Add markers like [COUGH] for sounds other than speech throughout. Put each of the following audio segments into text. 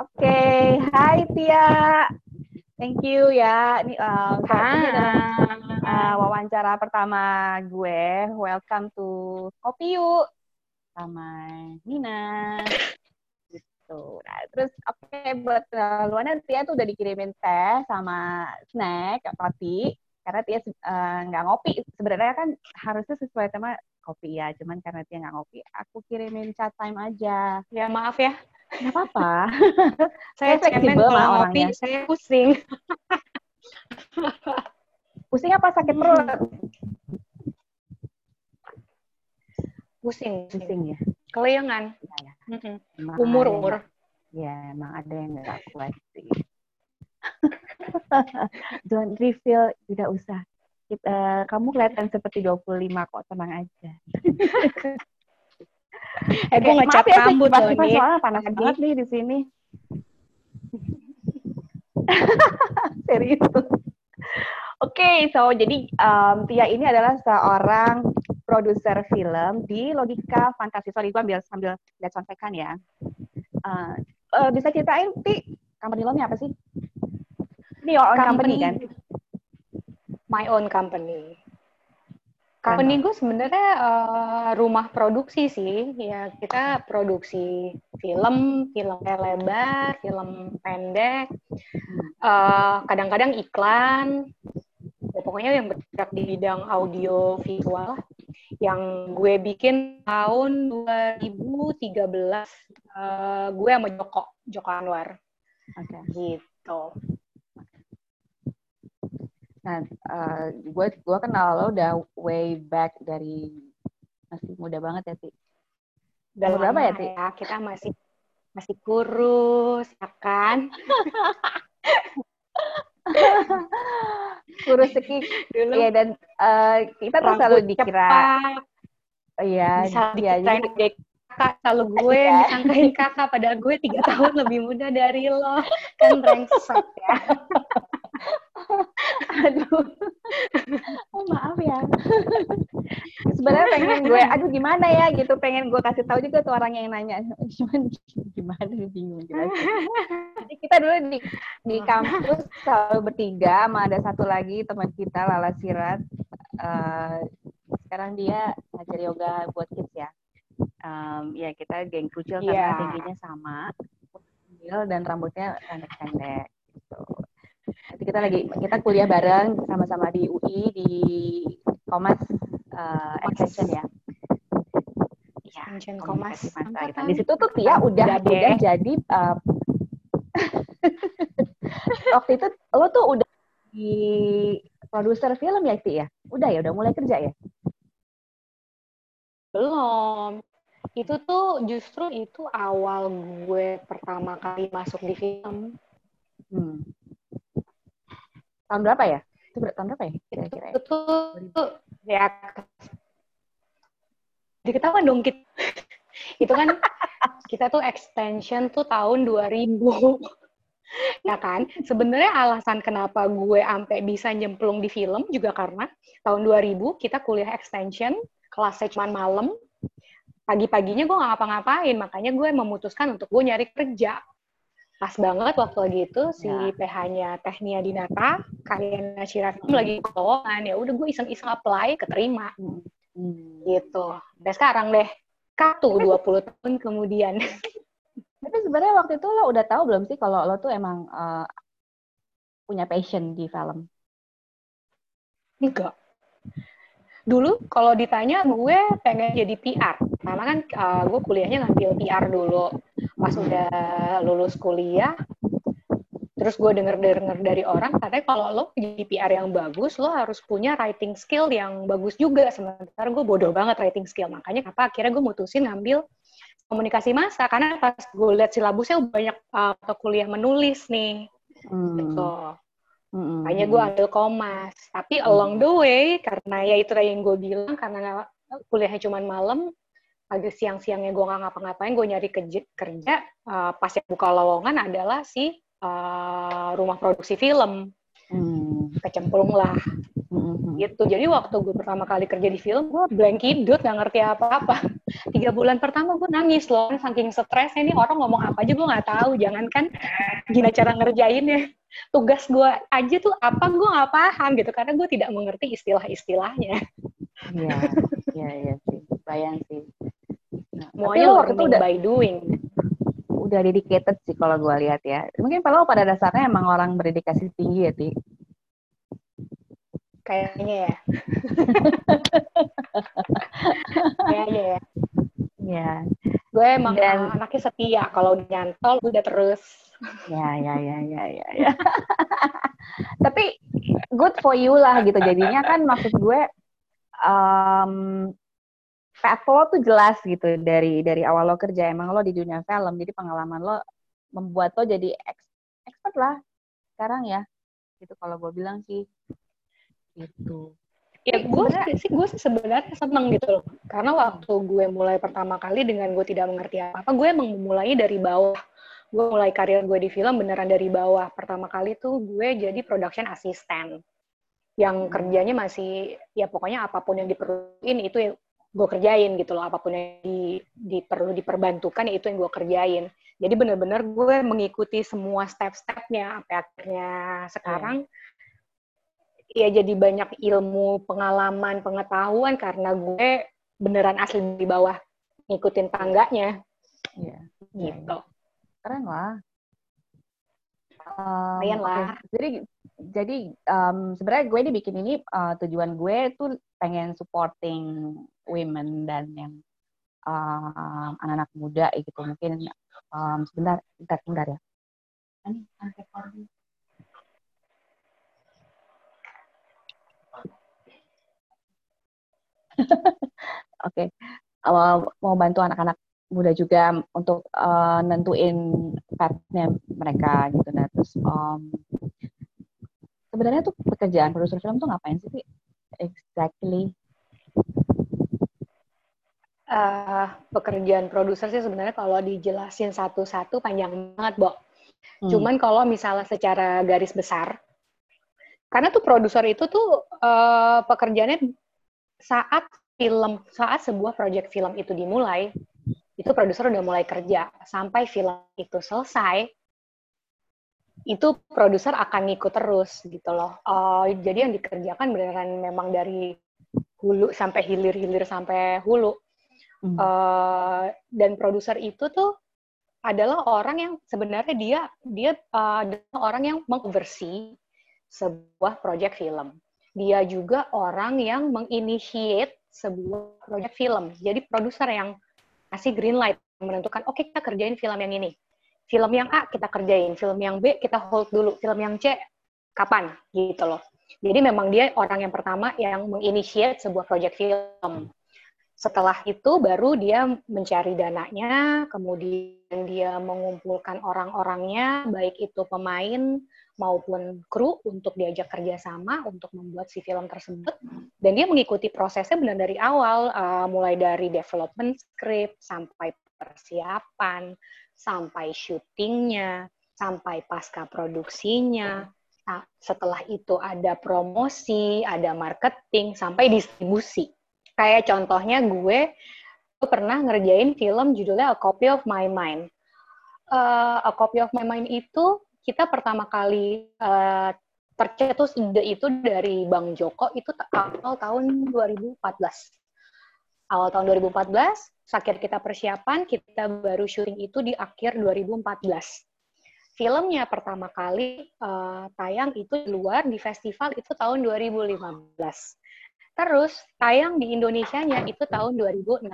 Oke, hai Tia. Thank you ya. Ini uh, uh, wawancara pertama gue. Welcome to Kopi Yuk sama Nina. Gitu. Nah, terus oke okay, buat uh, Luana Tia tuh udah dikirimin teh sama snack roti karena Tia nggak uh, ngopi. Sebenarnya kan harusnya sesuai tema kopi ya, cuman karena Tia nggak ngopi, aku kirimin chat time aja. Ya maaf ya. Nggak apa-apa. [LAUGHS] saya fleksibel kalau ngopi, saya pusing. [LAUGHS] pusing apa sakit perut? Pusing. Pusing ya. Kelayangan. Ya, ya. Umur umur. Ya, emang ada yang nggak kuat sih. [LAUGHS] Don't reveal, tidak usah. Kita, kamu kelihatan seperti 25 kok, tenang aja. Eh, gue ngecat ya, rambut loh nih. Soalnya panas banget nih di sini. [LAUGHS] Serius. Oke, okay, so jadi um, Tia ini adalah seorang produser film di Logika Fantasi. Sorry, gue ambil sambil lihat contekan ya. Uh, uh, bisa ceritain, Ti, company lo apa sih? Ini your own company, company kan? My own company. Company gue sebenarnya uh, rumah produksi sih, ya kita produksi film, film lebar, film pendek, kadang kadang-kadang iklan, ya, pokoknya yang bergerak di bidang audio visual. Yang gue bikin tahun 2013, uh, gue sama Joko, Joko Anwar. Oke. Okay. Gitu. Nah, uh, gue gue kenal lo udah way back dari masih muda banget ya, Ti. Udah berapa ya, Ti? Ya, kita masih masih kurus, ya kan? [LAUGHS] kurus sekik. Dulu. Iya, dan uh, kita tuh selalu dikira Iya, bisa ya, jadi kakak kalau gue ya. disangkain kakak padahal gue tiga [LAUGHS] tahun lebih muda dari lo. Kan brengsek ya. [LAUGHS] Aduh. Oh, maaf ya. [LAUGHS] Sebenarnya pengen gue aduh gimana ya? gitu. Pengen gue kasih tahu juga tuh orang yang nanya. Cuman gimana bingung jelas jadi kita dulu di di kampus selalu bertiga sama ada satu lagi teman kita Lala Sirat. Uh, sekarang dia ngajar yoga buat kids ya um, ya kita geng kucil karena yeah. tingginya sama dan rambutnya pendek-pendek gitu Nanti kita lagi kita kuliah bareng sama-sama di UI di Komas uh, Extension ya. Ya, Komas. Masa, Di situ tuh Tia udah udah, udah jadi uh, [LAUGHS] waktu itu lo tuh udah di produser film ya Tia? Udah ya, udah mulai kerja ya? Belum. Itu tuh justru itu awal gue pertama kali masuk di film. Hmm tahun berapa ya? Itu tahun berapa ya? Kira-kira. Ya? Itu tuh ya diketahuan dong kita. [LAUGHS] itu kan kita tuh extension tuh tahun 2000. [LAUGHS] ya kan? Sebenarnya alasan kenapa gue sampai bisa nyemplung di film juga karena tahun 2000 kita kuliah extension, kelasnya cuma malam, pagi-paginya gue nggak ngapa-ngapain, makanya gue memutuskan untuk gue nyari kerja pas banget waktu lagi itu si ya. PH-nya Tehnia Dinata, kalian Syirafim hmm. lagi lowongan ya udah gue iseng-iseng apply keterima. Hmm. Gitu. Dan sekarang deh kartu 20 tahun kemudian. [LAUGHS] Tapi sebenarnya waktu itu lo udah tahu belum sih kalau lo tuh emang uh, punya passion di film? Enggak. Dulu kalau ditanya gue pengen jadi PR. Karena kan uh, gue kuliahnya ngambil PR dulu. Pas udah lulus kuliah terus gue denger denger dari orang katanya kalau lo jadi PR yang bagus lo harus punya writing skill yang bagus juga. Sementara gue bodoh banget writing skill. Makanya apa akhirnya gue mutusin ngambil komunikasi masa karena pas gue lihat silabusnya banyak uh, kuliah menulis nih. Hmm. gitu hmm. makanya gue ambil komas tapi along the way karena ya itu yang gue bilang karena kuliahnya cuma malam agak siang-siangnya gue nggak ngapa-ngapain gue nyari kerja, kerja uh, pas yang buka lowongan adalah si uh, rumah produksi film hmm. Kecemplung lah. Mm-hmm. gitu. Jadi waktu gue pertama kali kerja di film gue blank kidut nggak ngerti apa-apa. [LAUGHS] Tiga bulan pertama gue nangis loh saking stres ini orang ngomong apa aja gue nggak tahu. Jangankan gimana cara ngerjainnya. Tugas gue aja tuh apa gue nggak paham gitu. Karena gue tidak mengerti istilah-istilahnya. Iya iya iya sih. Bayang sih. Nah, semuanya learning udah, by doing. Udah dedicated sih kalau gue lihat ya. Mungkin kalau pada dasarnya emang orang berdedikasi tinggi ya ti kayaknya ya. [LAUGHS] kayaknya ya. Ya. Gue emang Dan, anaknya setia. Kalau nyantol udah terus. Ya, ya, ya, ya, ya. ya. [LAUGHS] Tapi good for you lah gitu. Jadinya kan maksud gue um, path lo tuh jelas gitu dari dari awal lo kerja emang lo di dunia film jadi pengalaman lo membuat lo jadi expert lah sekarang ya gitu kalau gue bilang sih gitu. Ya gue sih gue sih sebenarnya seneng gitu loh. Karena waktu gue mulai pertama kali dengan gue tidak mengerti apa apa gue emang memulainya dari bawah. Gue mulai karir gue di film beneran dari bawah. Pertama kali tuh gue jadi production assistant. Yang hmm. kerjanya masih ya pokoknya apa pun yang diperluin itu ya gue kerjain gitu loh. Apa pun yang di, di perlu diperbantukan ya itu yang gue kerjain. Jadi bener-bener gue mengikuti semua step-stepnya sampai akhirnya sekarang. yeah ya jadi banyak ilmu, pengalaman, pengetahuan karena gue beneran asli di bawah ngikutin tangganya. Iya. Gitu. Keren lah. Um, Lumayan lah. Okay. Jadi jadi um, sebenarnya gue ini bikin ini uh, tujuan gue tuh pengen supporting women dan yang anak anak-anak muda gitu mungkin um, sebentar sebentar sebentar ya. Ini [LAUGHS] Oke, okay. uh, mau bantu anak-anak muda juga untuk uh, nentuin pathnya mereka gitu. Nah, terus um, sebenarnya tuh pekerjaan produser film tuh ngapain sih? Exactly. Uh, pekerjaan produser sih sebenarnya kalau dijelasin satu-satu panjang banget, Bo. Hmm. Cuman kalau misalnya secara garis besar, karena tuh produser itu tuh uh, pekerjaannya saat film saat sebuah proyek film itu dimulai itu produser udah mulai kerja. Sampai film itu selesai itu produser akan ngikut terus gitu loh. Uh, jadi yang dikerjakan beneran memang dari hulu sampai hilir hilir sampai hulu. Hmm. uh, dan produser itu tuh adalah orang yang sebenarnya dia dia uh, adalah orang yang mengoversi sebuah proyek film dia juga orang yang menginitiate sebuah proyek film. Jadi produser yang kasih green light, menentukan, oke okay, kita kerjain film yang ini. Film yang A kita kerjain, film yang B kita hold dulu, film yang C kapan gitu loh. Jadi memang dia orang yang pertama yang menginitiate sebuah proyek film. Setelah itu baru dia mencari dananya, kemudian dia mengumpulkan orang-orangnya, baik itu pemain, maupun kru untuk diajak kerjasama untuk membuat si film tersebut. Dan dia mengikuti prosesnya benar dari awal uh, mulai dari development script sampai persiapan sampai syutingnya sampai pasca produksinya. Nah, setelah itu ada promosi ada marketing sampai distribusi. Kayak contohnya gue gue pernah ngerjain film judulnya A Copy of My Mind. Uh, A Copy of My Mind itu kita pertama kali uh, tercetus ide itu dari Bang Joko itu awal tahun 2014. Awal tahun 2014, sakit kita persiapan, kita baru syuting itu di akhir 2014. Filmnya pertama kali uh, tayang itu di luar di festival itu tahun 2015. Terus tayang di Indonesia-nya itu tahun 2016.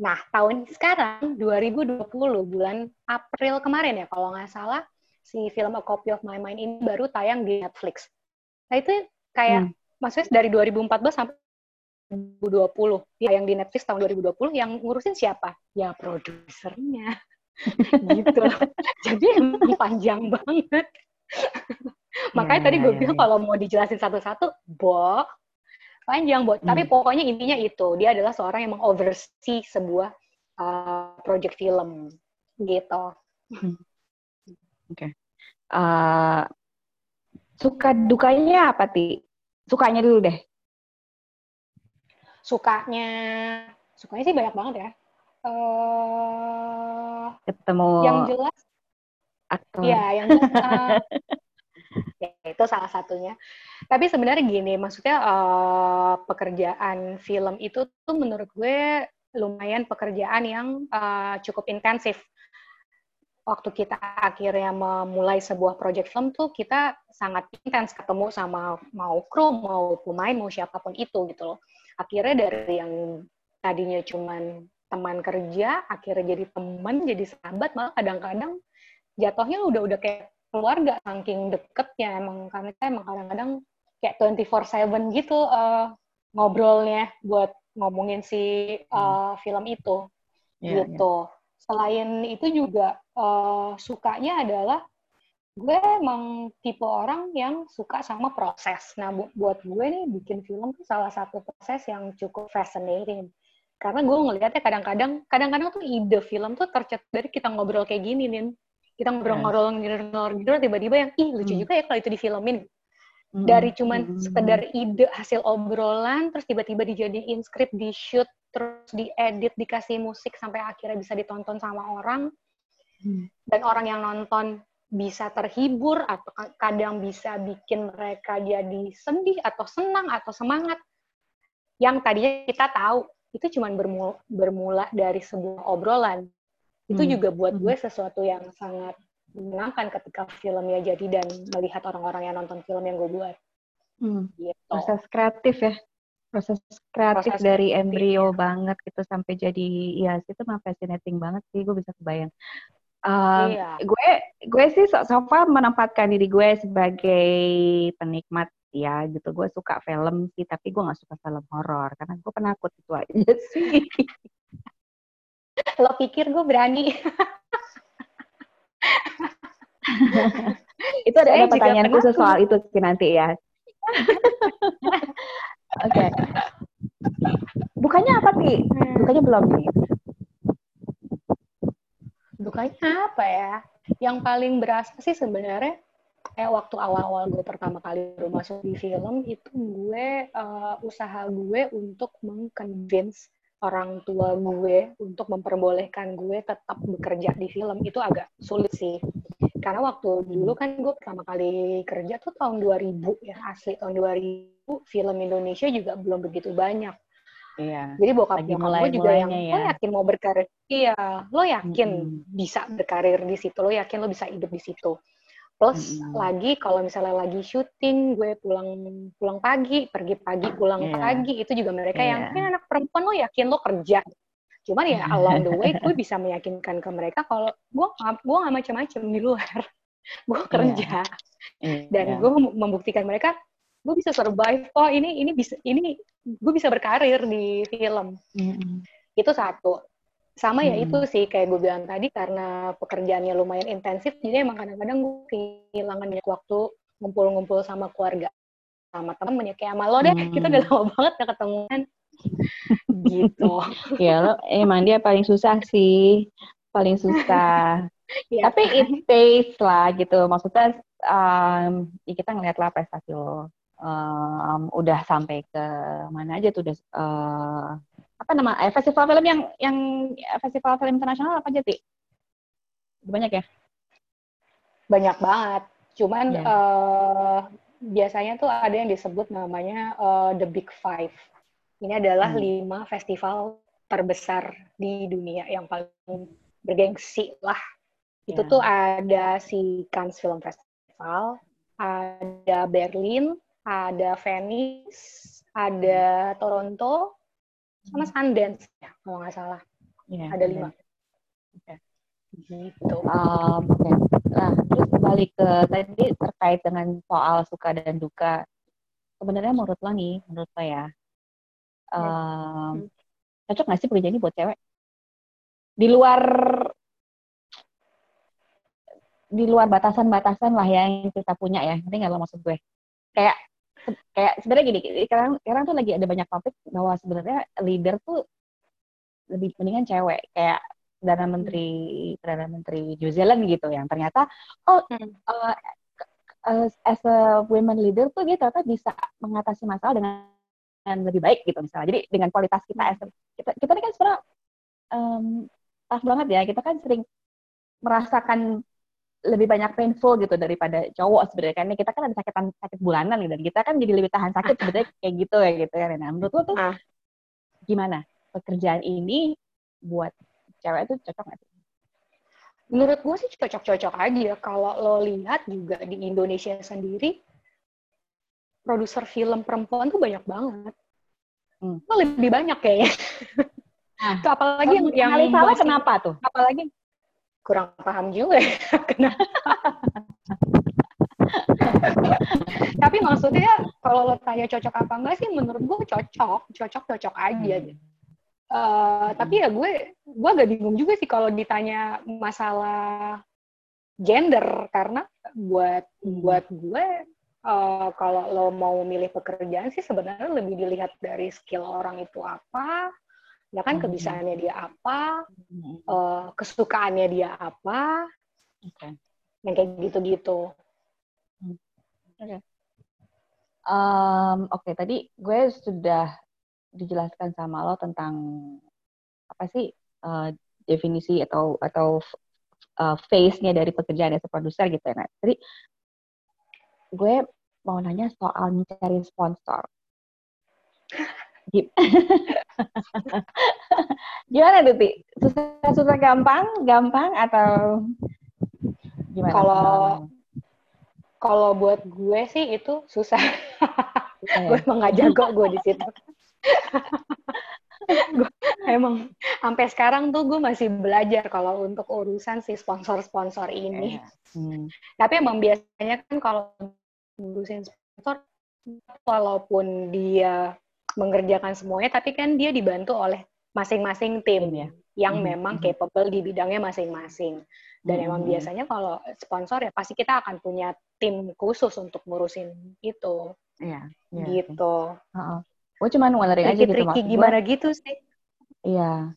Nah, tahun sekarang 2020 bulan April kemarin ya kalau nggak salah si film A Copy of My Mind ini baru tayang di Netflix. Nah itu kayak hmm. maksudnya dari 2014 sampai 2020 ya yang di Netflix tahun 2020 yang ngurusin siapa? Ya produsernya. [LAUGHS] gitu. Jadi emang panjang banget. [LAUGHS] Makanya ya, tadi gue ya, bilang ya. kalau mau dijelasin satu-satu, bo, panjang, bo. Hmm. Tapi pokoknya intinya itu, dia adalah seorang yang mengoversee sebuah uh, project film, gitu. Hmm. Oke. Okay uh, suka dukanya apa ti Sukanya dulu deh. Sukanya, sukanya sih banyak banget ya. Uh, Ketemu. Yang jelas. Aktor. Iya, yang jelas. Uh, [LAUGHS] ya, itu salah satunya. Tapi sebenarnya gini, maksudnya uh, pekerjaan film itu tuh menurut gue lumayan pekerjaan yang uh, cukup intensif. Waktu kita akhirnya memulai sebuah project film tuh kita sangat intens ketemu sama mau kru, mau pemain, mau siapa pun itu gitu loh. Akhirnya dari yang tadinya cuman teman kerja, akhirnya jadi teman, jadi sahabat, malah kadang-kadang jatuhnya udah udah kayak keluarga saking deketnya emang karena kita emang kadang-kadang kayak 24/7 gitu uh, ngobrolnya buat ngomongin si uh, film itu yeah, gitu. Yeah. Selain itu juga uh, sukanya adalah gue emang tipe orang yang suka sama proses. Nah, bu buat gue nih bikin film tuh salah satu proses yang cukup fascinating. Karena gue ngelihatnya kadang-kadang, kadang-kadang tuh ide film tuh tercetus dari kita ngobrol kayak gini, nih kita ngobrol-ngobrol ngobrol tiba-tiba yang ih lucu hmm. juga ya kalau itu difilmin hmm. dari cuman hmm. sekedar ide hasil obrolan terus tiba-tiba dijadiin skrip di shoot terus diedit dikasih musik sampai akhirnya bisa ditonton sama orang hmm. dan orang yang nonton bisa terhibur atau kadang bisa bikin mereka jadi sedih atau senang atau semangat yang tadinya kita tahu itu cuman bermula, bermula dari sebuah obrolan itu hmm. juga buat gue hmm. sesuatu yang sangat menyenangkan ketika filmnya jadi dan melihat orang-orang yang nonton film yang gue buat. Hmm. Gitu. Proses kreatif ya, proses kreatif proses dari kreatif, embrio ya. banget gitu sampai jadi ya itu mah fascinating banget sih gue bisa kebayang. Um, iya. Gue gue sih so, so far menempatkan diri gue sebagai penikmat ya gitu. Gue suka film sih tapi gue nggak suka film horor karena gue penakut itu aja [LAUGHS] sih. Lo pikir gue berani? [LAUGHS] itu ada, ada pertanyaan khusus soal itu sih nanti ya. [LAUGHS] Oke. okay. Bukannya apa sih? Hmm. Bukannya belum nih. Bukannya apa ya? Yang paling berasa sih sebenarnya kayak waktu awal-awal gue pertama kali masuk di film itu gue uh, usaha gue untuk mengconvince orang tua gue untuk memperbolehkan gue tetap bekerja di film itu agak sulit sih. Karena waktu dulu kan gue pertama kali kerja tuh tahun 2000 ya, asli tahun 2000 film Indonesia juga belum begitu banyak. Iya. Jadi bokap nyokap gue juga yang ya. lo yakin mau berkarir. Iya, lo yakin hmm. bisa berkarir di situ, lo yakin lo bisa hidup di situ. Plus mm-hmm. lagi kalau misalnya lagi syuting, gue pulang pulang pagi, pergi pagi, pulang yeah. pagi, itu juga mereka yeah. yang, anak perempuan lo yakin lo kerja. Cuman ya along the way gue [LAUGHS] bisa meyakinkan ke mereka kalau gue gue gak macam-macam di luar, [LAUGHS] gue iya. kerja. Yeah. Dan yeah. gue membuktikan mereka gue bisa survive. Oh ini ini bisa ini gue bisa berkarir di film. Mm-hmm. Itu satu sama ya hmm. itu sih kayak gue bilang tadi karena pekerjaannya lumayan intensif jadi emang kadang-kadang gue kehilangan banyak waktu ngumpul-ngumpul sama keluarga sama temen ya kayak sama lo deh hmm. kita udah lama banget gak ketemuan gitu [LAUGHS] ya lo emang dia paling susah sih paling susah [LAUGHS] ya, tapi it pays lah gitu maksudnya um, ya kita ngeliat lah prestasi lo um, udah sampai ke mana aja tuh udah uh, apa nama eh, festival film yang yang festival film internasional apa aja sih banyak ya banyak banget cuman yeah. Iya. uh, biasanya tuh ada yang disebut namanya uh, the big five ini adalah hmm. lima festival terbesar di dunia yang paling bergengsi lah itu yeah. tuh ada si Cannes Film Festival ada Berlin ada Venice ada Toronto sama Sundance ya kalau nggak salah. Yeah, ada lima. Okay. gitu. Um, oke. Okay. nah terus balik ke tadi terkait dengan soal suka dan duka. Sebenarnya menurut lo nih menurut lo ya um, cocok nggak sih pekerjaan ini buat cewek? Di luar di luar batasan-batasan lah yang kita punya ya, nanti nggak lo maksud gue. Kayak kayak sebenarnya gini sekarang sekarang tuh lagi ada banyak topik bahwa sebenarnya leader tuh lebih mendingan cewek kayak perdana menteri perdana menteri New Zealand gitu yang ternyata oh uh, uh, as a women leader tuh dia ternyata bisa mengatasi masalah dengan, dengan lebih baik gitu misalnya. Jadi dengan kualitas kita as a, kita kita ini kan sebenarnya um, tough banget ya. Kita kan sering merasakan lebih banyak painful gitu daripada cowok sebenarnya kan kita kan ada sakit sakit bulanan gitu dan kita kan jadi lebih tahan sakit sebenarnya kayak gitu ya gitu kan nah menurut lo tuh ah. gimana pekerjaan ini buat cewek itu cocok nggak sih? Menurut gue sih cocok-cocok aja. Kalau lo lihat juga di Indonesia sendiri, produser film perempuan tuh banyak banget. Hmm. Lo lebih banyak kayaknya. Nah, tuh apalagi yang yang salah kenapa tuh? Apalagi kurang paham juga ya [LAUGHS] kenapa. Tapi maksudnya kalau lo tanya cocok apa enggak sih menurut gue cocok, cocok cocok aja hmm. gitu. Uh, tapi ya gue gue agak bingung juga sih kalau ditanya masalah gender karena buat buat gue uh, kalau lo mau milih pekerjaan sih sebenarnya lebih dilihat dari skill orang itu apa ya kan hmm. kebisaannya dia apa uh, kesukaannya dia apa okay. yang kayak gitu-gitu oke okay. um, oke okay, tadi gue sudah dijelaskan sama lo tentang apa sih uh, definisi atau atau uh, face-nya dari pekerjaan as produser gitu ya. Nah, jadi gue mau nanya soal mencari sponsor. [LAUGHS] [LAUGHS] gimana tuh, Ti? Susah-susah gampang, gampang atau gimana? Kalau kalau buat gue sih itu susah. susah ya? gue emang gak jago gue di situ. emang sampai sekarang tuh gue masih belajar kalau untuk urusan si sponsor-sponsor ini. Yeah. Hmm. Tapi emang biasanya kan kalau ngurusin sponsor, walaupun dia mengerjakan semuanya, tapi kan dia dibantu oleh masing-masing tim ya, yang hmm. memang hmm. capable di bidangnya masing-masing. Dan hmm. emang biasanya kalau sponsor ya pasti kita akan punya tim khusus untuk ngurusin itu. Iya. Yeah, gitu. Uh -uh gue cuma wondering aja gitu maksud gimana gue, gitu sih iya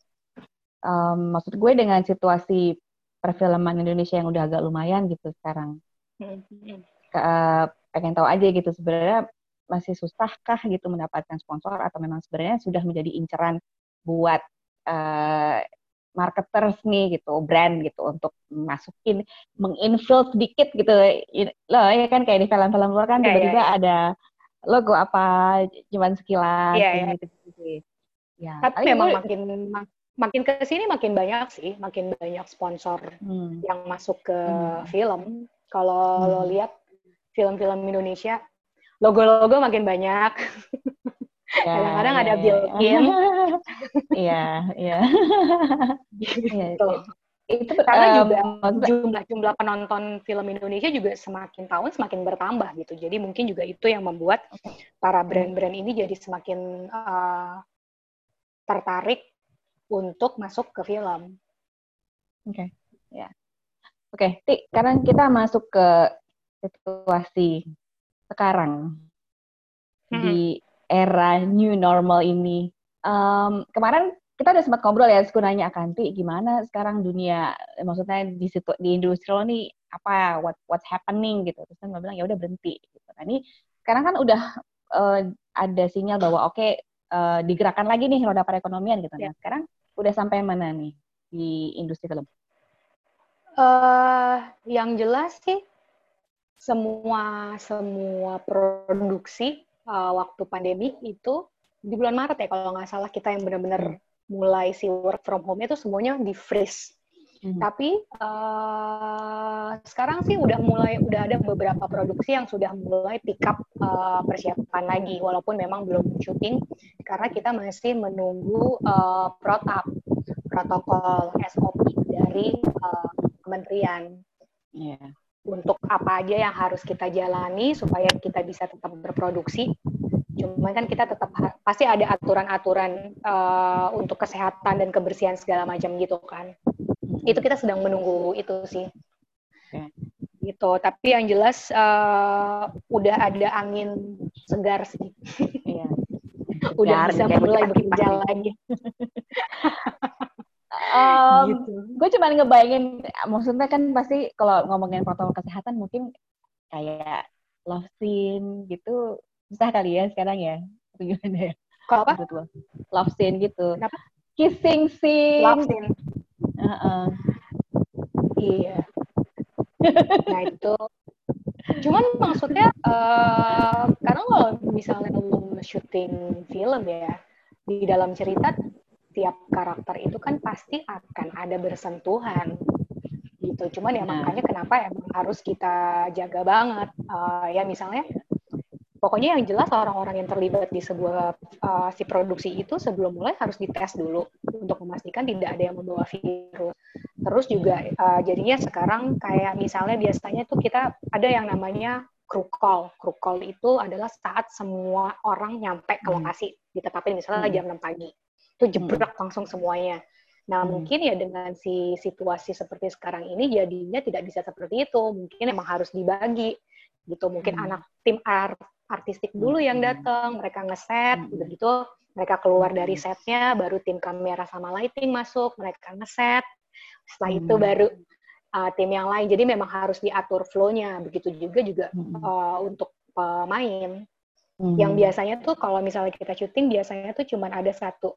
um, maksud gue dengan situasi perfilman Indonesia yang udah agak lumayan gitu sekarang mm-hmm. uh, pengen tahu aja gitu sebenarnya masih susahkah gitu mendapatkan sponsor atau memang sebenarnya sudah menjadi inceran buat uh, marketers nih gitu, brand gitu untuk masukin, menginfill sedikit gitu loh ya kan kayak di film-film luar kan iya, iya, tiba-tiba yeah, yeah. ada logo apa cuman sekilas yeah, yeah. gitu gitu ya tapi memang gue, makin mak makin ke sini makin banyak sih makin banyak sponsor hmm. yang masuk ke hmm. film kalau hmm. lo lihat film-film Indonesia logo-logo makin banyak ya, kadang-kadang ya, ada ya. built-in [LAUGHS] iya iya gitu itu karena um, juga jumlah-jumlah penonton film Indonesia juga semakin tahun semakin bertambah gitu. Jadi mungkin juga itu yang membuat para brand-brand ini jadi semakin uh, tertarik untuk masuk ke film. Oke, okay. ya. Oke, okay. karena kita masuk ke situasi sekarang hmm. di era new normal ini. Um, kemarin kita udah sempat ngobrol ya, aku nanya Akanti gimana sekarang dunia, maksudnya di situ di industri lo nih apa what what's happening gitu. Terus kan gue bilang ya udah berhenti. Gitu. Nah ini sekarang kan udah uh, ada sinyal bahwa oke okay, uh, eh, digerakkan lagi nih roda perekonomian gitu. Nah ya. sekarang udah sampai mana nih di industri film? Uh, yang jelas sih semua semua produksi uh, waktu pandemi itu di bulan Maret ya kalau nggak salah kita yang benar-benar mulai si work from home itu semuanya di freeze. Hmm. Tapi uh, sekarang sih udah mulai udah ada beberapa produksi yang sudah mulai pick up uh, persiapan lagi walaupun memang belum syuting karena kita masih menunggu uh, protap protokol SOP dari uh, kementerian. Yeah. Untuk apa aja yang harus kita jalani supaya kita bisa tetap berproduksi Cuman kan kita tetap pasti ada aturan-aturan uh, untuk kesehatan dan kebersihan segala macam gitu kan. Itu kita sedang menunggu itu sih. Okay. Gitu. Tapi yang jelas uh, udah ada angin segar sih. Iya. [LAUGHS] udah Segar, bisa mulai bekerja lagi. [LAUGHS] um, gitu. Gue cuma ngebayangin, maksudnya kan pasti kalau ngomongin protokol kesehatan mungkin kayak love scene gitu susah kali ya sekarang ya atau gimana ya Kalau apa? lo love scene gitu Kenapa? kissing scene Love scene. Heeh. Iya. Nah itu. Cuman maksudnya, eh karena kalau misalnya lu syuting film ya, di dalam cerita tiap karakter itu kan pasti akan ada bersentuhan gitu. Cuman ya Nah. makanya kenapa emang harus kita jaga banget. Eh, ya misalnya, pokoknya yang jelas orang-orang yang terlibat di sebuah eh, si produksi itu sebelum mulai harus dites dulu untuk memastikan tidak ada yang membawa virus. Terus juga uh, jadinya sekarang kayak misalnya biasanya tuh kita ada yang namanya crew call. Crew call itu adalah saat semua orang nyampe ke Hmm. lokasi, ditetapin misalnya Hmm. jam 6 pagi. Itu jebrak langsung semuanya. Nah, Hmm. mungkin ya dengan si situasi seperti sekarang ini jadinya tidak bisa seperti itu. Mungkin emang harus dibagi gitu. Mungkin Hmm. anak tim art artistik dulu yang Hmm. datang, mereka ngeset, Hmm. udah gitu mereka keluar Hmm. dari setnya, baru tim kamera sama lighting masuk, mereka ngeset, setelah Hmm. itu baru uh, tim yang lain. Jadi memang harus diatur flow-nya. Begitu juga juga Hmm. uh, untuk pemain. Hmm. Yang biasanya tuh kalau misalnya kita syuting biasanya tuh cuman ada satu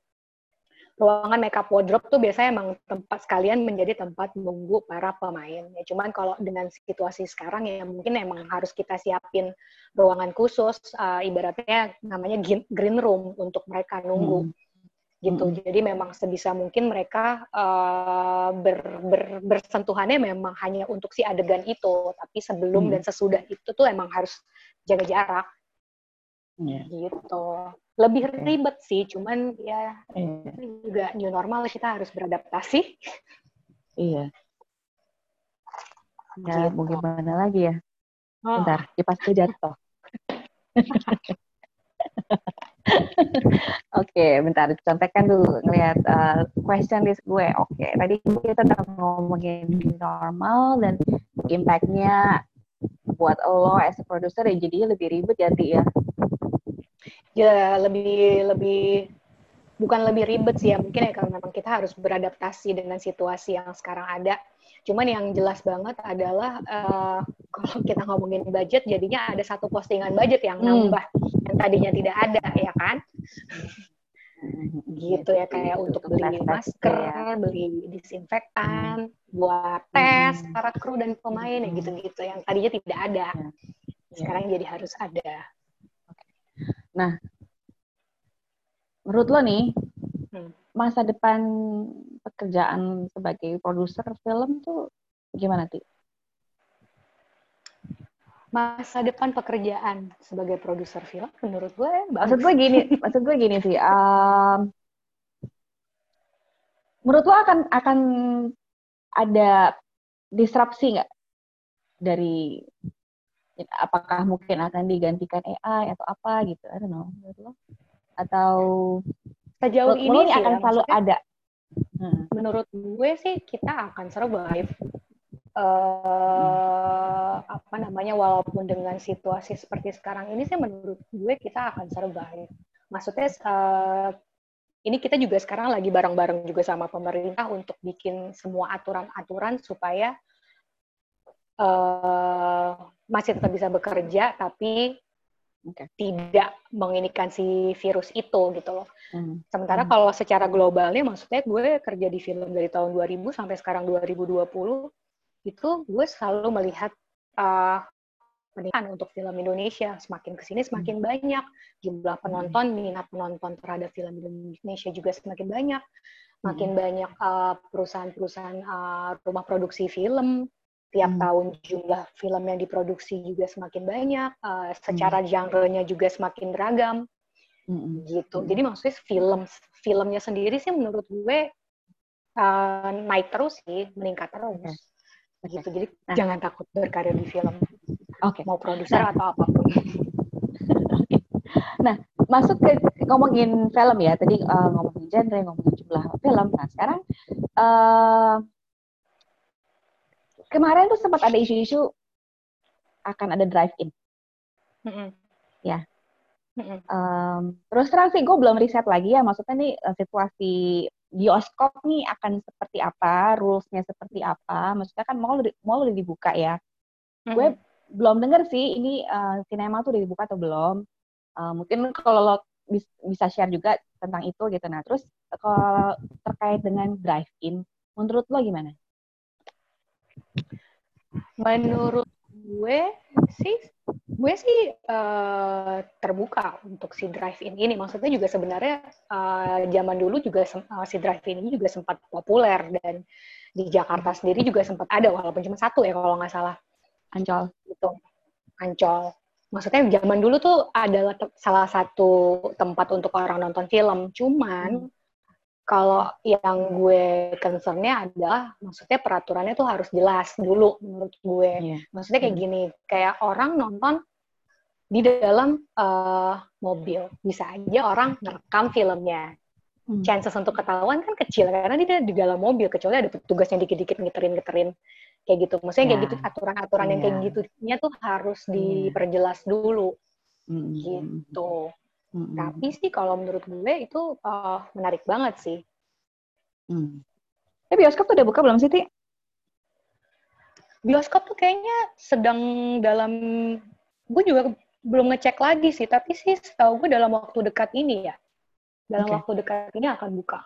ruangan makeup wardrobe tuh biasanya emang tempat sekalian menjadi tempat menunggu para pemain. Ya cuman kalau dengan situasi sekarang ya mungkin emang harus kita siapin ruangan khusus uh, ibaratnya namanya green room untuk mereka nunggu Hmm. gitu. Mm. Jadi memang sebisa mungkin mereka uh, ber, ber- bersentuhannya memang hanya untuk si adegan itu, tapi sebelum Mm. dan sesudah itu tuh emang harus jaga jarak Iya. gitu. Lebih ribet sih, cuman ya ini juga new normal kita harus beradaptasi. Iya. Ya, Gitu. mau gimana lagi ya? Oh, Bentar, gue jatuh. [LAUGHS] Oke, bentar. Contekan dulu ngelihat uh, question list gue. Oke, tadi kita udah ngomongin new normal dan impact-nya buat lo as a producer ya jadinya lebih ribet ya, Ti, ya? Ya lebih lebih bukan lebih ribet sih ya mungkin ya karena memang kita harus beradaptasi dengan situasi yang sekarang ada. Cuman yang jelas banget adalah eh, kalau kita ngomongin budget jadinya ada satu postingan budget yang Hmm. nambah yang tadinya tidak ada ya kan? gitu ya kayak untuk beli masker, beli disinfektan, buat tes Hmm. para kru dan pemain ya gitu-gitu yang tadinya tidak ada. Ya. Sekarang jadi harus ada. Menurut lo nih, Hmm. masa depan pekerjaan sebagai produser film tuh gimana, Ti? Masa depan pekerjaan sebagai produser film menurut gue Maksud bagus. gue gini, maksud gue gini [LAUGHS] sih. um, menurut lo akan akan ada disrupsi nggak dari apakah mungkin akan digantikan AI atau apa gitu? I don't know. Atau Sejauh ini sih akan ya, selalu ada? Hmm. menurut gue sih kita akan survive. eh apa namanya walaupun dengan situasi seperti sekarang ini sih menurut gue kita akan survive. Maksudnya eh, ini kita juga sekarang lagi bareng-bareng juga sama pemerintah untuk bikin semua aturan-aturan supaya eh masih tetap bisa bekerja tapi Oke. tidak menginikan si virus itu gitu loh. Hmm. Sementara Hmm. kalau secara globalnya maksudnya gue kerja di film dari tahun 2000 sampai sekarang 2020 itu gue selalu melihat uh, peningkatan untuk film Indonesia semakin ke sini semakin banyak jumlah penonton minat penonton terhadap film Indonesia juga semakin banyak makin banyak uh, perusahaan-perusahaan uh, rumah produksi film tiap Hmm. tahun jumlah film yang diproduksi juga semakin banyak uh, secara genre-nya juga semakin beragam Hmm. gitu. Hmm. Jadi maksudnya film filmnya sendiri sih menurut gue uh, naik terus sih, meningkat terus. Oke. Gitu. Jadi Nah. jangan takut berkarir di film, Oke. mau produser Nah. atau apa pun. [LAUGHS] Masuk ke ngomongin film ya. Tadi uh, ngomongin genre, ngomongin jumlah film. Nah sekarang uh, kemarin tuh sempat ada isu-isu akan ada drive-in. Mm-mm. Ya. Mm-mm. Um, terus terang sih gue belum riset lagi ya. Maksudnya nih uh, situasi bioskop nih akan seperti apa, rules-nya seperti apa. Maksudnya kan mall mall udah dibuka ya. Gue belum denger sih ini uh, sinema tuh udah dibuka atau belum. Uh, mungkin kalau lo bisa share juga tentang itu gitu. Nah, terus kalau terkait dengan drive-in, menurut lo gimana? Menurut gue sih gue sih uh, terbuka untuk si drive-in ini. Maksudnya juga sebenarnya uh, zaman dulu juga uh, si drive-in ini juga sempat populer dan di Jakarta sendiri juga sempat ada walaupun cuma satu ya kalau nggak salah. Ancol. Gitu. Ancol. Maksudnya zaman dulu tuh adalah salah satu tempat untuk orang nonton film. Cuman hmm kalau yang gue concernnya adalah maksudnya peraturannya tuh harus jelas dulu menurut gue. Yeah. Maksudnya kayak gini, kayak orang nonton di dalam uh, mobil, bisa aja orang merekam filmnya. Hmm. Chances untuk ketahuan kan kecil karena dia di dalam mobil, kecuali ada petugasnya dikit-dikit ngiterin-ngiterin kayak gitu. Maksudnya yeah. kayak gitu aturan-aturan yeah. yang kayak gitunya tuh harus iya. diperjelas dulu. Hmm. Gitu. Hmm. Tapi sih kalau menurut gue itu uh, menarik banget sih. Hmm. Eh bioskop tuh udah buka belum sih, Ti? Bioskop tuh kayaknya sedang dalam, gue juga belum ngecek lagi sih, tapi sih setahu gue dalam waktu dekat ini ya. Dalam okay. waktu dekat ini akan buka.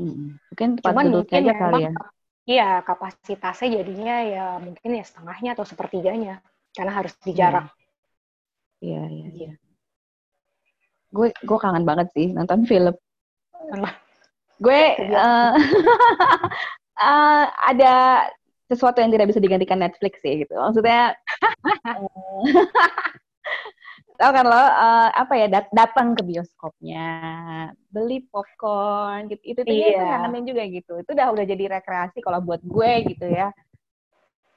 Hmm. Mungkin tempat Cuman mungkin aja kali ya. Iya, kapasitasnya jadinya ya mungkin ya setengahnya atau sepertiganya. Karena harus dijarak. Iya, iya, iya gue gue kangen banget sih nonton film. Gue uh, uh, [LAUGHS] ada sesuatu yang tidak bisa digantikan Netflix sih gitu. Maksudnya [LAUGHS] tahu kan lo uh, apa ya dat datang ke bioskopnya beli popcorn gitu. Itu tuh yeah. kangenin juga gitu. Itu udah udah jadi rekreasi kalau buat gue gitu ya.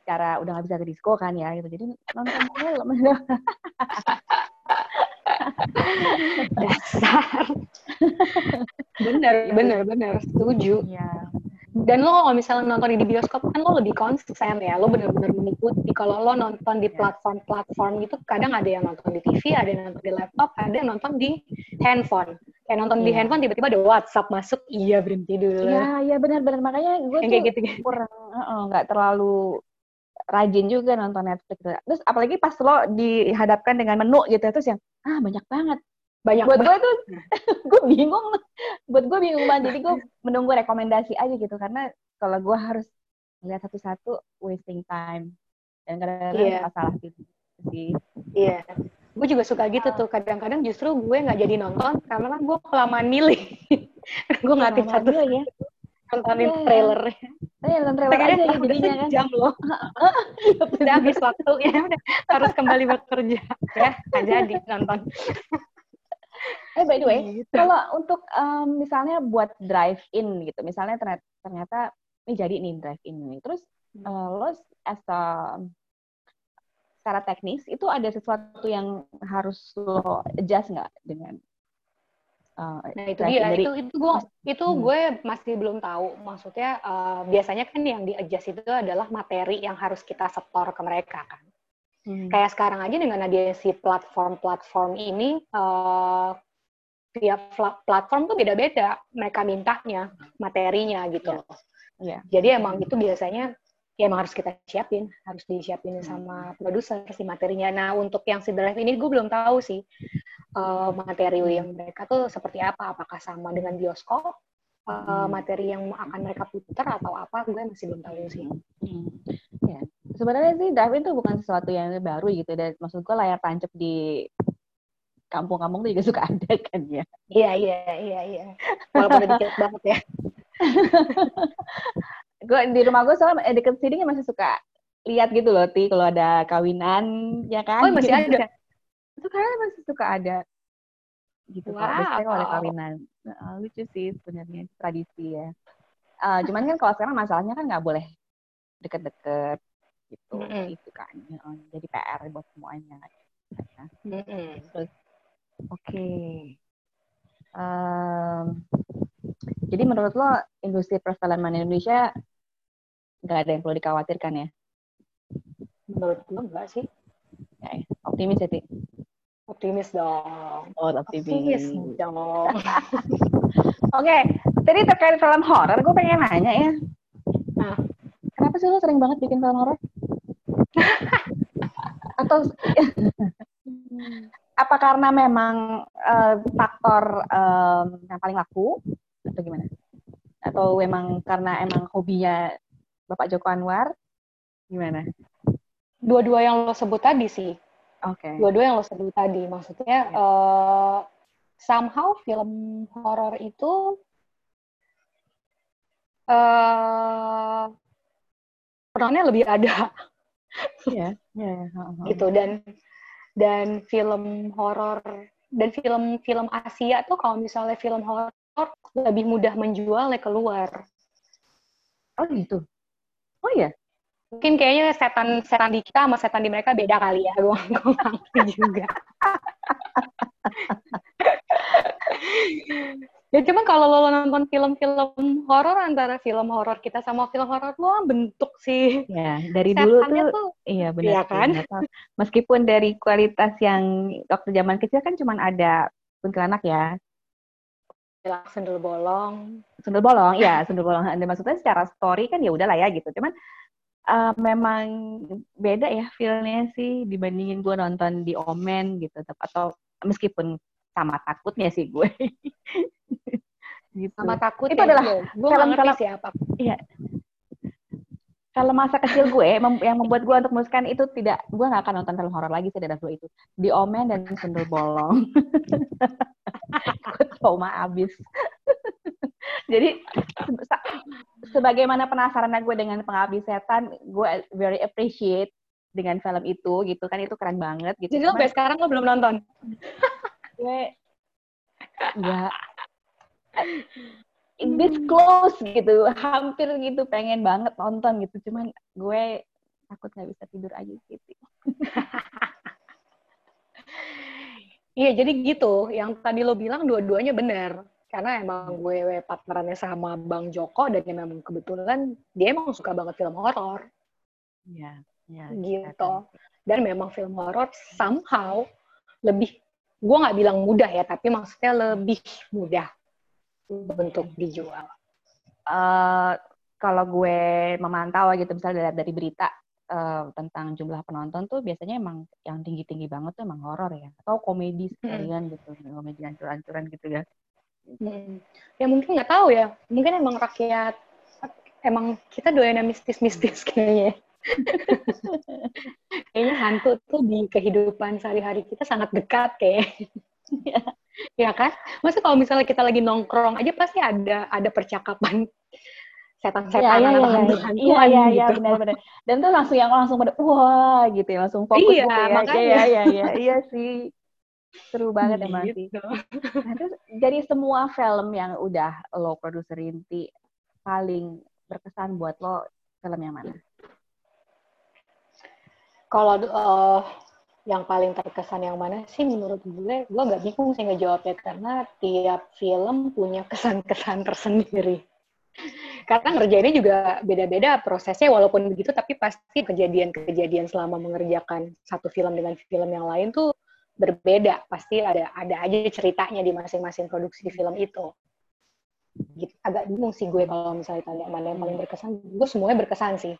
Cara udah nggak bisa ke disco kan ya gitu. Jadi nonton film [LAUGHS] [LAUGHS] dasar. Bener bener bener. Setuju. Ya dan lo kalau misalnya nonton di bioskop kan lo lebih konsen ya. Lo bener-bener mengikuti. Kalau lo nonton di platform-platform gitu kadang ada yang nonton di TV ada yang nonton di laptop ada yang nonton di handphone. Kayak nonton yeah. di iya. handphone tiba-tiba ada WhatsApp masuk. Iya berhenti dulu. Iya iya benar-benar makanya gue tuh kayak gitu, gitu. kurang nggak uh, terlalu rajin juga nonton Netflix. Terus apalagi pas lo dihadapkan dengan menu gitu terus yang ah banyak banget. Banyak buat gue tuh [LAUGHS] gue bingung. buat gue bingung banget. Jadi gue [LAUGHS] menunggu rekomendasi aja gitu karena kalau gue harus lihat satu-satu wasting time dan kadang-kadang yeah. salah gitu sih. Iya. Yeah. Gue juga suka gitu tuh. Kadang-kadang justru gue nggak jadi nonton karena kan gue kelamaan milih. gue ngatin satu ya nontonin yeah. trailernya. Oh, ya, nonton trailer aja ya jadinya kan. jam loh. [LAUGHS] udah habis waktu ya udah harus kembali bekerja ya nggak jadi nonton. eh by the way, gitu. kalau untuk um, misalnya buat drive in gitu, misalnya ternyata, ternyata ini jadi nih drive in ini, terus uh, lo as a secara teknis itu ada sesuatu yang harus lo adjust nggak dengan Uh, nah itu dia dari, itu itu gue itu hmm. gue masih belum tahu maksudnya uh, biasanya kan yang di adjust itu adalah materi yang harus kita setor ke mereka kan hmm. kayak sekarang aja dengan ada si platform-platform ini uh, via platform tuh beda-beda mereka mintanya materinya gitu yeah. Yeah. jadi emang itu biasanya ya emang harus kita siapin, harus disiapin hmm. sama produser si materinya. Nah untuk yang si drive ini gue belum tahu sih uh, materi yang mereka tuh seperti apa, apakah sama dengan bioskop, uh, materi yang akan mereka putar atau apa, gue masih belum tahu sih. Hmm. Ya. Sebenarnya sih drive itu bukan sesuatu yang baru gitu, dan maksud gue layar tancap di kampung-kampung tuh juga suka ada kan ya. Iya iya iya iya. Walaupun udah dikit banget ya. [LAUGHS] gue di rumah gue soalnya eh, deket sini masih suka lihat gitu loh ti kalau ada kawinan ya kan oh masih ada [LAUGHS] itu kayaknya masih suka ada gitu wow. biasanya kalau ada kawinan uh, lucu sih sebenarnya tradisi ya uh, cuman kan kalau sekarang masalahnya kan nggak boleh deket-deket gitu mm -hmm. itu kan jadi PR buat semuanya ya. mm -hmm. terus oke okay. um, jadi menurut lo industri perfilman Indonesia nggak ada yang perlu dikhawatirkan ya? Menurut gue enggak sih. Ya, ya. optimis ya, Ti? Optimis dong. Oh, optimis. Optimis dong. [LAUGHS] Oke, okay. tadi terkait film horor, gue pengen nanya ya. Nah, kenapa sih lo sering banget bikin film horor? [LAUGHS] Atau apa karena memang uh, faktor um, yang paling laku atau gimana? Atau memang karena emang hobinya Bapak Joko Anwar? Gimana? Dua-dua yang lo sebut tadi sih. Oke. Okay. Dua-dua yang lo sebut tadi. Maksudnya yeah. uh, somehow film horor itu uh, perannya lebih ada. Iya, yeah, yeah, gitu dan dan film horor dan film-film Asia tuh kalau misalnya film horor lebih mudah menjualnya keluar. Oh gitu. Oh ya. Mungkin kayaknya setan setan di kita sama setan di mereka beda kali ya. Gue juga. [LAUGHS] Ya cuman kalau lo nonton film-film horor antara film horor kita sama film horor lo bentuk sih. Ya, dari dulu tuh, tuh iya benar iya kan? Meskipun dari kualitas yang waktu zaman kecil kan cuman ada kuntilanak ya. Sundel bolong. Sundel bolong, ya sundel bolong. Dan maksudnya secara story kan ya udahlah ya gitu. Cuman uh, memang beda ya filmnya sih dibandingin gue nonton di Omen gitu atau meskipun sama takutnya sih gue [LAUGHS] gitu. Sama takut itu ya, adalah gue film film siapa. Iya. Kalau masa kecil gue yang membuat gue untuk memutuskan itu tidak, gue nggak akan nonton film horor lagi sih dari dua itu. Di Omen dan Sundel Bolong. gue trauma abis. Jadi sebagaimana penasaran gue dengan pengabdi setan, gue very appreciate dengan film itu gitu kan itu keren banget gitu. Jadi lo sampai sekarang lo belum nonton? gue nggak this close gitu hampir gitu pengen banget nonton gitu. Cuman gue takut nggak bisa tidur aja gitu. [LAUGHS] Iya jadi gitu. Yang tadi lo bilang dua-duanya benar. Karena emang gue partnerannya sama Bang Joko dan memang kebetulan dia emang suka banget film horor. Iya, ya, gitu. Dan memang film horor somehow lebih gue nggak bilang mudah ya, tapi maksudnya lebih mudah untuk dijual. Uh, kalau gue memantau gitu, misalnya dari, dari berita uh, tentang jumlah penonton tuh biasanya emang yang tinggi-tinggi banget tuh emang horor ya, atau komedi sekalian gitu, komedi ancur-ancuran gitu ya. Hmm. Ya mungkin nggak tahu ya, mungkin emang rakyat, emang kita doyan mistis-mistis kayaknya. [LAUGHS] Kayaknya hantu tuh di kehidupan sehari-hari kita sangat dekat kayak. [LAUGHS] [LAUGHS] ya kan? Masa kalau misalnya kita lagi nongkrong aja pasti ada ada percakapan setan-setan ya, ya, ya, ya. iya iya iya gitu. benar-benar dan tuh langsung yang langsung pada wah gitu ya langsung fokus iya, gitu ya makanya. iya iya iya iya sih seru banget emang gitu. sih nah, terus jadi semua film yang udah lo produser inti paling berkesan buat lo film yang mana kalau uh, yang paling terkesan yang mana sih menurut gue, gue gak bingung sih ngejawabnya karena tiap film punya kesan-kesan tersendiri. Karena ngerjainnya juga beda-beda prosesnya walaupun begitu tapi pasti kejadian-kejadian selama mengerjakan satu film dengan film yang lain tuh berbeda. Pasti ada ada aja ceritanya di masing-masing produksi film itu. Gitu. Agak bingung sih gue kalau misalnya tanya mana yang paling berkesan. Gue semuanya berkesan sih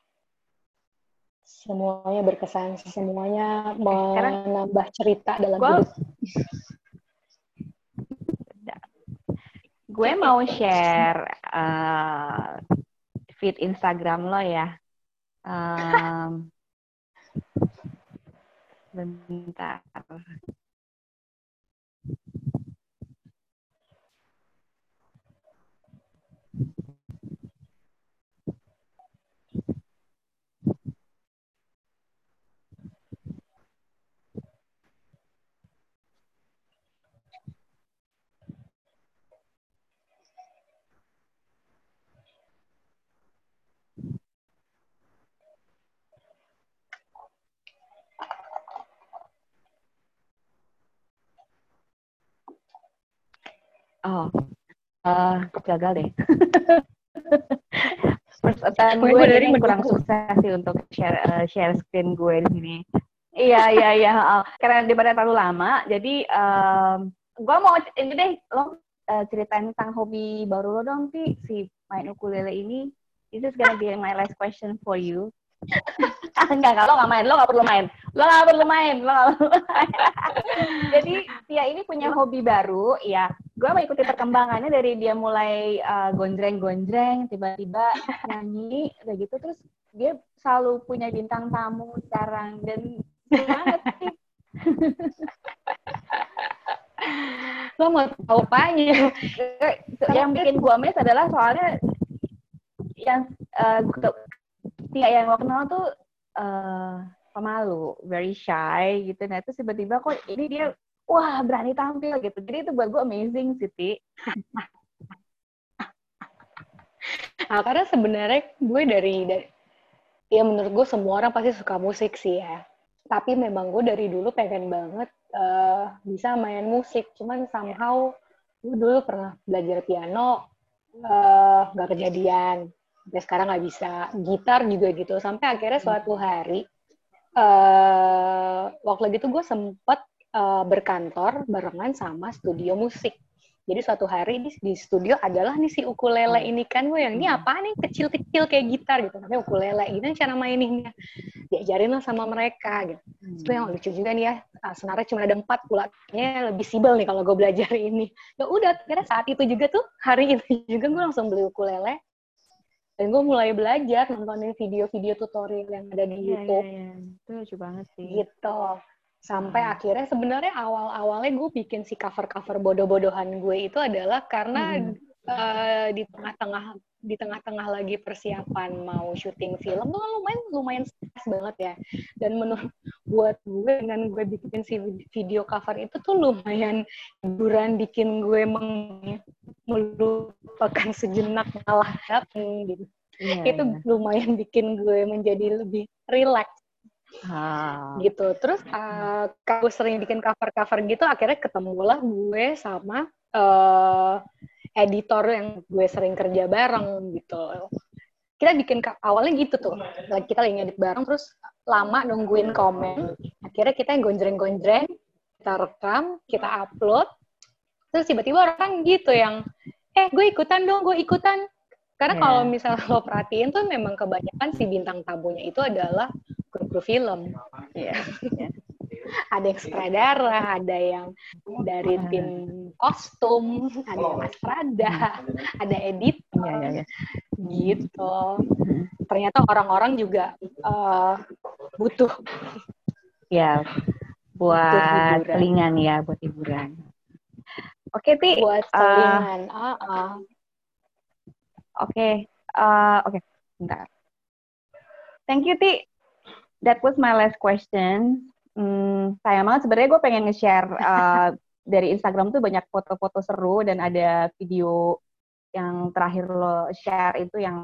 semuanya berkesan, semuanya menambah cerita dalam gua, hidup. [LAUGHS] Gue mau share uh, feed Instagram lo ya. Um, [LAUGHS] bentar. Oh, uh, gagal deh. [LAUGHS] First attempt gue dari kurang sukses sih untuk share uh, share screen gue di sini. iya iya iya. Uh, karena daripada terlalu lama, jadi um, gue mau ini deh lo uh, ceritain tentang hobi baru lo dong sih si main ukulele ini. This is gonna be my last question for you. [LAUGHS] enggak, enggak, lo nggak main, lo nggak perlu main, lo nggak perlu main, lo nggak perlu main. [LAUGHS] Jadi Tia ini punya hobi baru, ya. Gue mengikuti perkembangannya dari dia mulai uh, gonjreng-gonjreng, tiba-tiba [LAUGHS] nyanyi, kayak gitu. Terus dia selalu punya bintang tamu sekarang dan banget sih. [LAUGHS] lo mau tahu apanya? yang bikin gue mes adalah soalnya yang uh, Tia yang gue kenal tuh uh, pemalu, very shy gitu. Nah itu tiba-tiba kok ini dia wah berani tampil gitu. Jadi itu buat gue amazing sih, Ti. [LAUGHS] nah, karena sebenarnya gue dari, dari ya menurut gue semua orang pasti suka musik sih ya. Tapi memang gue dari dulu pengen banget uh, bisa main musik. Cuman somehow gue dulu pernah belajar piano, uh, gak kejadian sampai sekarang nggak bisa gitar juga gitu sampai akhirnya suatu hari uh, waktu lagi itu gue sempet uh, berkantor barengan sama studio musik. Jadi suatu hari di, di studio adalah nih si ukulele ini kan gue yang ini apa nih? Kecil-kecil kayak gitar gitu. Namanya ukulele. Ini cara maininnya. Diajarin lah sama mereka gitu. Itu yang lucu juga nih ya uh, senarnya cuma ada empat pulangnya lebih sibel nih kalau gue belajar ini. Ya udah kira saat itu juga tuh hari [LAUGHS] itu juga gue langsung beli ukulele. Dan gue mulai belajar nontonin video-video tutorial yang ada di yeah, YouTube. Yeah, yeah. Itu lucu banget sih. Gitu. Sampai hmm. akhirnya sebenarnya awal-awalnya gue bikin si cover-cover bodoh-bodohan gue itu adalah karena hmm. uh, di tengah-tengah di tengah-tengah lagi persiapan mau syuting film tuh lumayan lumayan stres banget ya dan menurut buat gue dengan gue bikin si video cover itu tuh lumayan hiburan bikin gue meng, melupakan sejenak malah gitu yeah, itu yeah. lumayan bikin gue menjadi lebih rileks Ah. gitu. Terus uh, gue sering bikin cover-cover gitu akhirnya ketemulah gue sama uh, editor yang gue sering kerja bareng gitu. Kita bikin awalnya gitu tuh. Kita lagi ngedit bareng terus lama nungguin komen. Akhirnya kita yang gonjreng-gonjreng kita rekam kita upload. Terus tiba-tiba orang gitu yang eh gue ikutan dong gue ikutan. Karena yeah. kalau misalnya [LAUGHS] lo perhatiin tuh memang kebanyakan si bintang tamunya itu adalah kru-kru film yeah [LAUGHS] ada yang sutradara, ada yang dari tim kostum, ada yang astrada, ada edit, ya, ya, ya. gitu. Ternyata orang-orang juga uh, butuh. Ya, buat telingan ya, buat hiburan. Oke, Ti. Buat eh, telingan. Uh, uh -uh. Oke, okay. uh, oke, okay. bentar. Thank you, Ti. That was my last question. Hmm, sayang banget. Sebenarnya gue pengen nge-share [LAUGHS] uh, dari Instagram tuh banyak foto-foto seru dan ada video yang terakhir lo share itu yang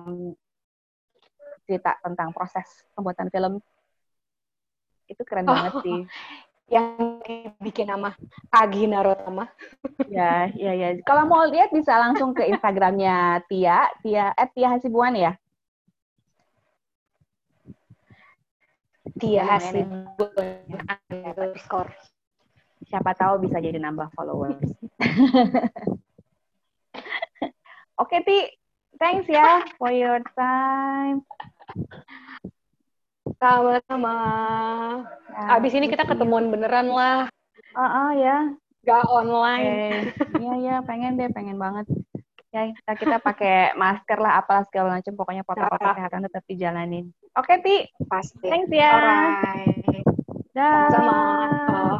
cerita tentang proses pembuatan film. Itu keren oh, banget sih. [LAUGHS] Yang bikin nama Agi Narotama. [LAUGHS] Ya ya ya. Kalau mau lihat bisa langsung ke Instagramnya Tia Tia at Tia Hasibuan ya Tia Hasil underscore. Siapa tahu bisa jadi nambah followers. [LAUGHS] Oke, okay, Ti. Thanks ya for your time. Sama-sama. Ya, Abis ini kita ketemuan beneran lah. Ah, uh -uh, ya. Gak online. Iya, okay. ya, pengen deh, pengen banget ya kita, kita pakai masker lah apalah segala macam. Pokoknya protokol kesehatan tetap dijalanin. Oke okay, ti. Pasti. Thanks ya. Alright. Dah. Sama-sama.